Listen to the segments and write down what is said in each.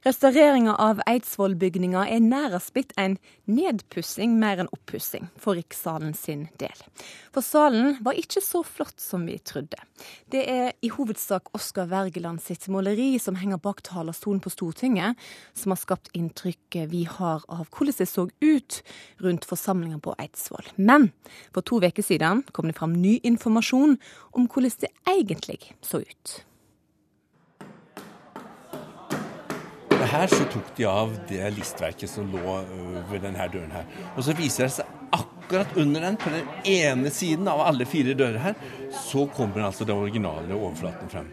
Restaureringa av Eidsvollbygninga er nærest blitt en nedpussing mer enn oppussing for Rikssalen sin del. For salen var ikke så flott som vi trodde. Det er i hovedsak Oskar Wergeland sitt maleri som henger bak talerstolen på Stortinget, som har skapt inntrykket vi har av hvordan det så ut rundt forsamlinga på Eidsvoll. Men for to uker siden kom det fram ny informasjon om hvordan det egentlig så ut. Her så tok de av det listverket som lå ved denne døren her. Og så viser det seg akkurat under den, på den ene siden av alle fire dører her, så kommer altså den originale overflaten frem.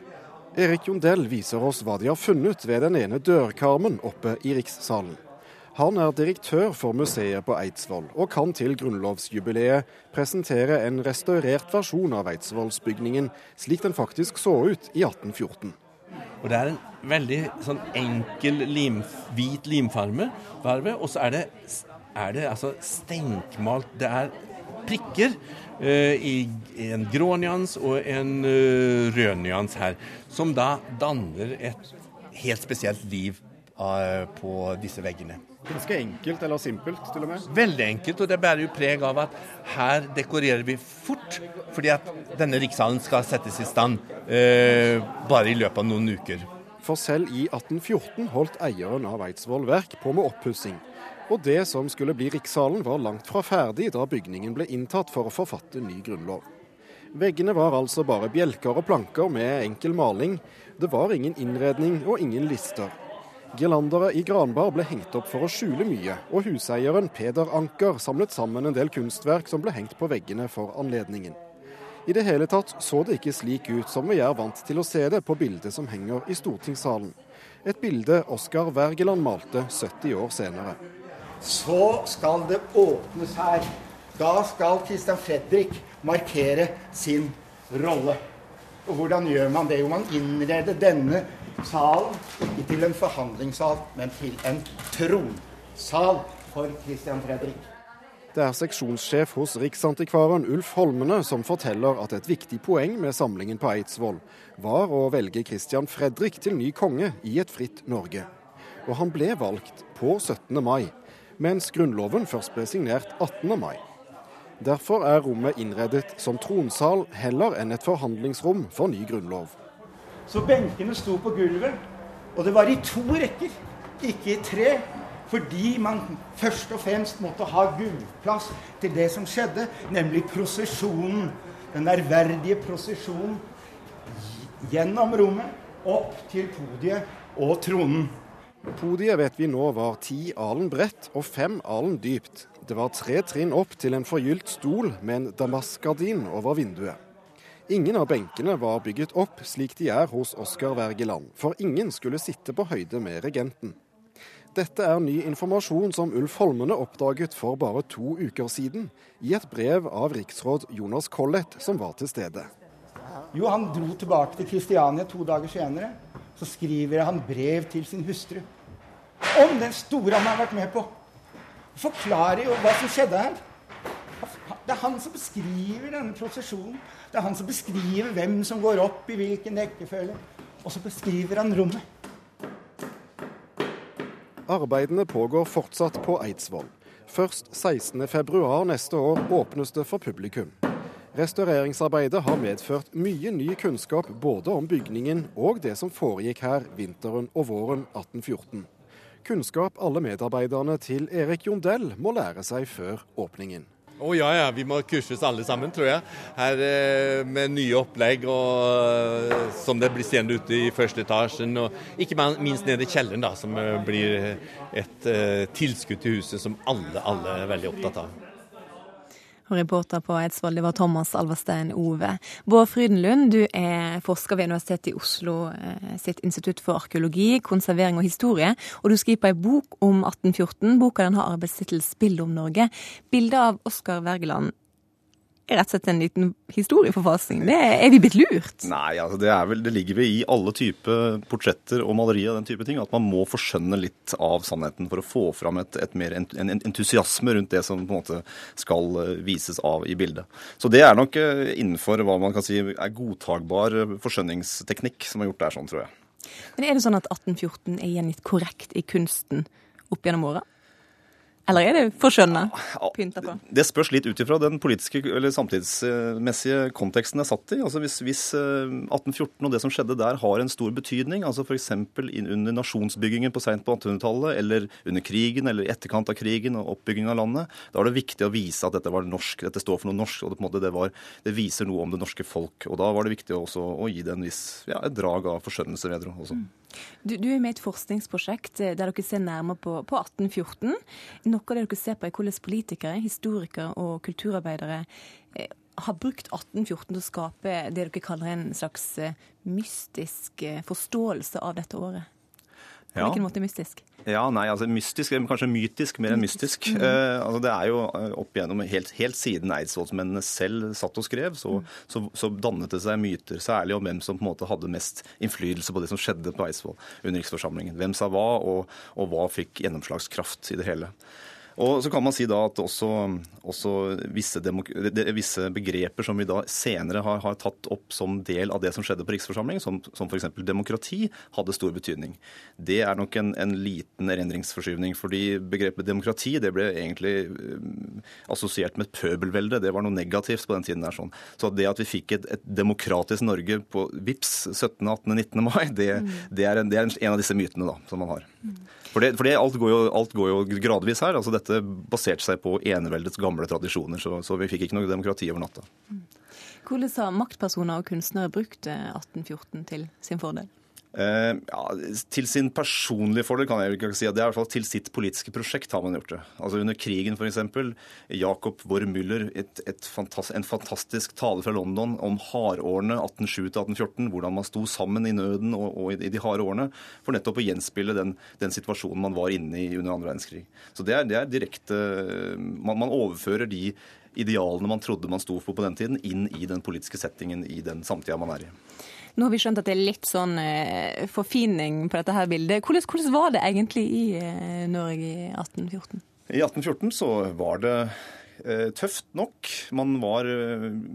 Erik Jondell viser oss hva de har funnet ved den ene dørkarmen oppe i Rikssalen. Han er direktør for museet på Eidsvoll, og kan til grunnlovsjubileet presentere en restaurert versjon av Eidsvollsbygningen slik den faktisk så ut i 1814. Og Det er en veldig sånn enkel lim, hvit limfarge. og så er det, er det altså stenkmalt. Det er prikker uh, i, en grå nyans og en uh, rød nyans her, som da danner et helt spesielt liv på disse veggene. Ganske enkelt eller simpelt til og med? Veldig enkelt, og det bærer jo preg av at her dekorerer vi fort. Fordi at denne rikssalen skal settes i stand eh, bare i løpet av noen uker. For selv i 1814 holdt eieren av Eidsvoll Verk på med oppussing. Og det som skulle bli rikssalen var langt fra ferdig da bygningen ble inntatt for å forfatte ny grunnlov. Veggene var altså bare bjelker og planker med enkel maling. Det var ingen innredning og ingen lister. Girlandere i granbar ble hengt opp for å skjule mye, og huseieren Peder Anker samlet sammen en del kunstverk som ble hengt på veggene for anledningen. I det hele tatt så det ikke slik ut som vi er vant til å se det på bildet som henger i stortingssalen. Et bilde Oskar Wergeland malte 70 år senere. Så skal det åpnes her. Da skal Christian Fredrik markere sin rolle. Og hvordan gjør man det? Jo, man innreder denne salen ikke til en forhandlingssal, men til en tronsal for Christian Fredrik. Det er seksjonssjef hos Riksantikvaren Ulf Holmene som forteller at et viktig poeng med samlingen på Eidsvoll var å velge Christian Fredrik til ny konge i et fritt Norge. Og han ble valgt på 17. mai, mens Grunnloven først ble signert 18. mai. Derfor er rommet innredet som tronsal heller enn et forhandlingsrom for ny grunnlov. Så benkene sto på gulvet, og det var i to rekker, ikke i tre. Fordi man først og fremst måtte ha gulvplass til det som skjedde, nemlig prosesjonen. Den ærverdige prosesjonen gjennom rommet, opp til podiet og tronen. Podiet vet vi nå var ti alen bredt og fem alen dypt. Det var tre trinn opp til en forgylt stol med en damaskgardin over vinduet. Ingen av benkene var bygget opp slik de er hos Oskar Wergeland, for ingen skulle sitte på høyde med regenten. Dette er ny informasjon som Ulf Holmene oppdaget for bare to uker siden, i et brev av riksråd Jonas Collett, som var til stede. Jo, han dro tilbake til Kristiania to dager senere. Så skriver han brev til sin hustru om den store han har vært med på. Forklarer jo hva som skjedde her. Det er han som beskriver denne prosesjonen. Det er han som beskriver hvem som går opp i hvilken rekkefølge. Og så beskriver han rommet. Arbeidene pågår fortsatt på Eidsvoll. Først 16.2 neste år åpnes det for publikum. Restaureringsarbeidet har medført mye ny kunnskap både om bygningen og det som foregikk her vinteren og våren 1814. Kunnskap alle medarbeiderne til Erik Jondell må lære seg før åpningen. Å oh, ja, ja. Vi må kurses alle sammen, tror jeg. Her eh, med nye opplegg og, eh, som det blir seende ute i første etasjen. Og ikke minst nede i kjelleren, da, som eh, blir et eh, tilskudd til huset som alle, alle er veldig opptatt av. Og reporter på Eidsvoll, det var Thomas Alverstein Ove. Bård Frydenlund, du er forsker ved Universitetet i Oslo eh, sitt institutt for arkeologi, konservering og historie. Og du skriver ei bok om 1814. Boka den har arbeidstittel 'Spill om Norge'. Bildet av Oskar Wergeland er rett og slett en liten historieforfalskning. Det er vi blitt lurt? Nei, altså det, vel, det ligger vel i alle typer portretter og malerier og den type ting at man må forskjønne litt av sannheten for å få fram et, et mer, en, en, entusiasme rundt det som på en måte skal eh, vises av i bildet. Så det er nok eh, innenfor hva man kan si er godtagbar forskjønningsteknikk som har gjort det sånn, tror jeg. Men er det sånn at 1814 er gjengitt korrekt i kunsten opp gjennom åra? Eller er det forskjønna? Pynta på? Det spørs litt ut ifra den politiske eller samtidsmessige konteksten det er satt i. Altså Hvis, hvis 1814 eh, og det som skjedde der har en stor betydning, altså f.eks. under nasjonsbyggingen på seint på 1800-tallet, eller under krigen eller i etterkant av krigen og oppbyggingen av landet, da er det viktig å vise at dette var norsk, dette står for noe norsk, og det, på en måte, det, var, det viser noe om det norske folk. Og da var det viktig også å gi det en viss, ja, et drag av forskjønnelse vil jeg også. Mm. Du, du, er med i et forskningsprosjekt eh, der dere ser nærmere på, på 1814. Noe av det dere ser på er hvordan politikere, historikere og kulturarbeidere eh, har brukt 1814 til å skape det dere kaller en slags eh, mystisk forståelse av dette året. På hvilken måte mystisk? Ja, nei, altså Mystisk, kanskje mytisk mer enn mystisk. Mm. Eh, altså Det er jo eh, opp igjennom helt, helt siden eidsvollsmennene selv satt og skrev, så, mm. så, så, dannet det seg myter, særlig om hvem som på en måte hadde mest innflytelse på det som skjedde på Eidsvoll under riksforsamlingen. Hvem sa hva, og, og hva fikk gjennomslagskraft i det hele. Og så kan man si da at også, også visse, visse, begreper som vi da senere har, har, tatt opp som del av det som skjedde på riksforsamlingen, som, som f.eks. demokrati, hadde stor betydning. Det er nok en, en liten erindringsforskyvning. fordi begrepet demokrati det ble egentlig uh, assosiert med pøbelvelde. Det var noe negativt på den tiden. der sånn. Så det at vi fikk et, et demokratisk Norge på VIPS 17., 18., 19. mai, det, mm. det, er en, det, er en, av disse mytene da, som man har. Mm. For, det, alt, går jo, alt, går jo, gradvis her. altså Dette baserte seg på eneveldets gamle tradisjoner, så, så, vi fikk ikke noe demokrati over natta. Hvordan har maktpersoner og kunstnere brukt 1814 til sin fordel? Eh, ja, til sin personlige fordel kan jeg ikke si. at Det er i hvert fall til sitt politiske prosjekt har man gjort det. Altså Under krigen f.eks. Jakob Worm-Müller, fantast, en fantastisk tale fra London om hardårene 1807-1814. Hvordan man sto sammen i nøden og, og i, i, de harde årene. For nettopp å gjenspeile den, den, situasjonen man var inne i under andre verdenskrig. Så det er, det er direkte man, man overfører de idealene man trodde man sto for på den tiden, inn i den politiske settingen i den samtida man er i. Nå har vi skjønt at det er litt sånn eh, forfining på dette her bildet. Hvordan, hvordan var det egentlig i eh, Norge i 1814? I 1814 så var det eh, tøft nok. Var,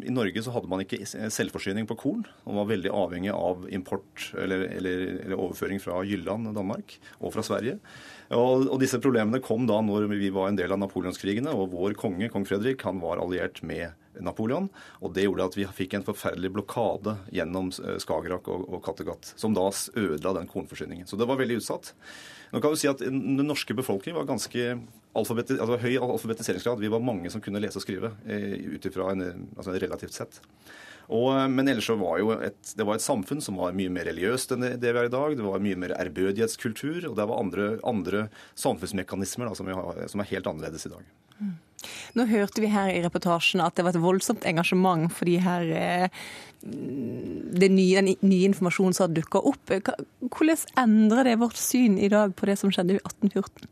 I Norge så hadde man ikke selvforsyning på korn. Man var veldig avhengig av import eller, eller, eller overføring fra Jylland, Danmark, og fra Sverige. Og, og, disse problemene kom da når vi var en del av napoleonskrigene, og vår konge, kong Fredrik, han var alliert med Napoleon. Og det gjorde at vi fikk en forferdelig blokade gjennom eh, Skagerrak og, og Kattegat, som da ødela den kornforsyningen. Så det var veldig utsatt. Nå kan du si at Den norske befolkning var ganske alfabeti altså høy alfabetiseringsgrad. Vi var mange som kunne lese og skrive eh, ut ifra altså relativt sett. Og, eh, men ellers så var jo et, det var et samfunn som var mye mer religiøst enn det vi er i dag. Det var mye mer ærbødighetskultur, og det var andre, andre samfunnsmekanismer da, som, har, som, er helt annerledes i dag. Mm. Nå hørte vi her i reportasjen at det var et voldsomt engasjement for de her eh, den nye, den nye informasjonen som har dukka opp. Hvordan endrer det vårt syn i dag på det som skjedde i 1814?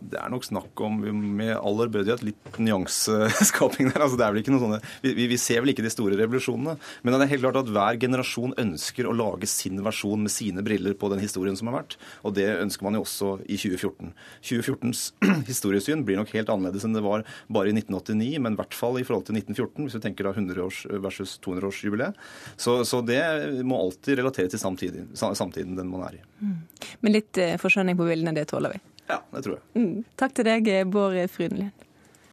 Det er nok snakk om, med all ærbødighet, litt nyanseskaping der. altså det er vel ikke noe sånne, vi, vi, ser vel ikke de store revolusjonene. Men det er helt klart at hver generasjon ønsker å lage sin versjon med sine briller på den historien som har vært. Og det ønsker man jo også i 2014. 2014s historiesyn blir nok helt annerledes enn det var bare i 1989, men i hvert fall i forhold til 1914, hvis vi tenker da 100 års versus 200 års jubileet. Så, så, det må alltid relatere til samtiden, samtiden den man er i. Mm. Men litt eh, forskjønning på bildene, det tåler vi? Ja, det tror jeg. Mm. Takk til deg, Bård Frydenlund.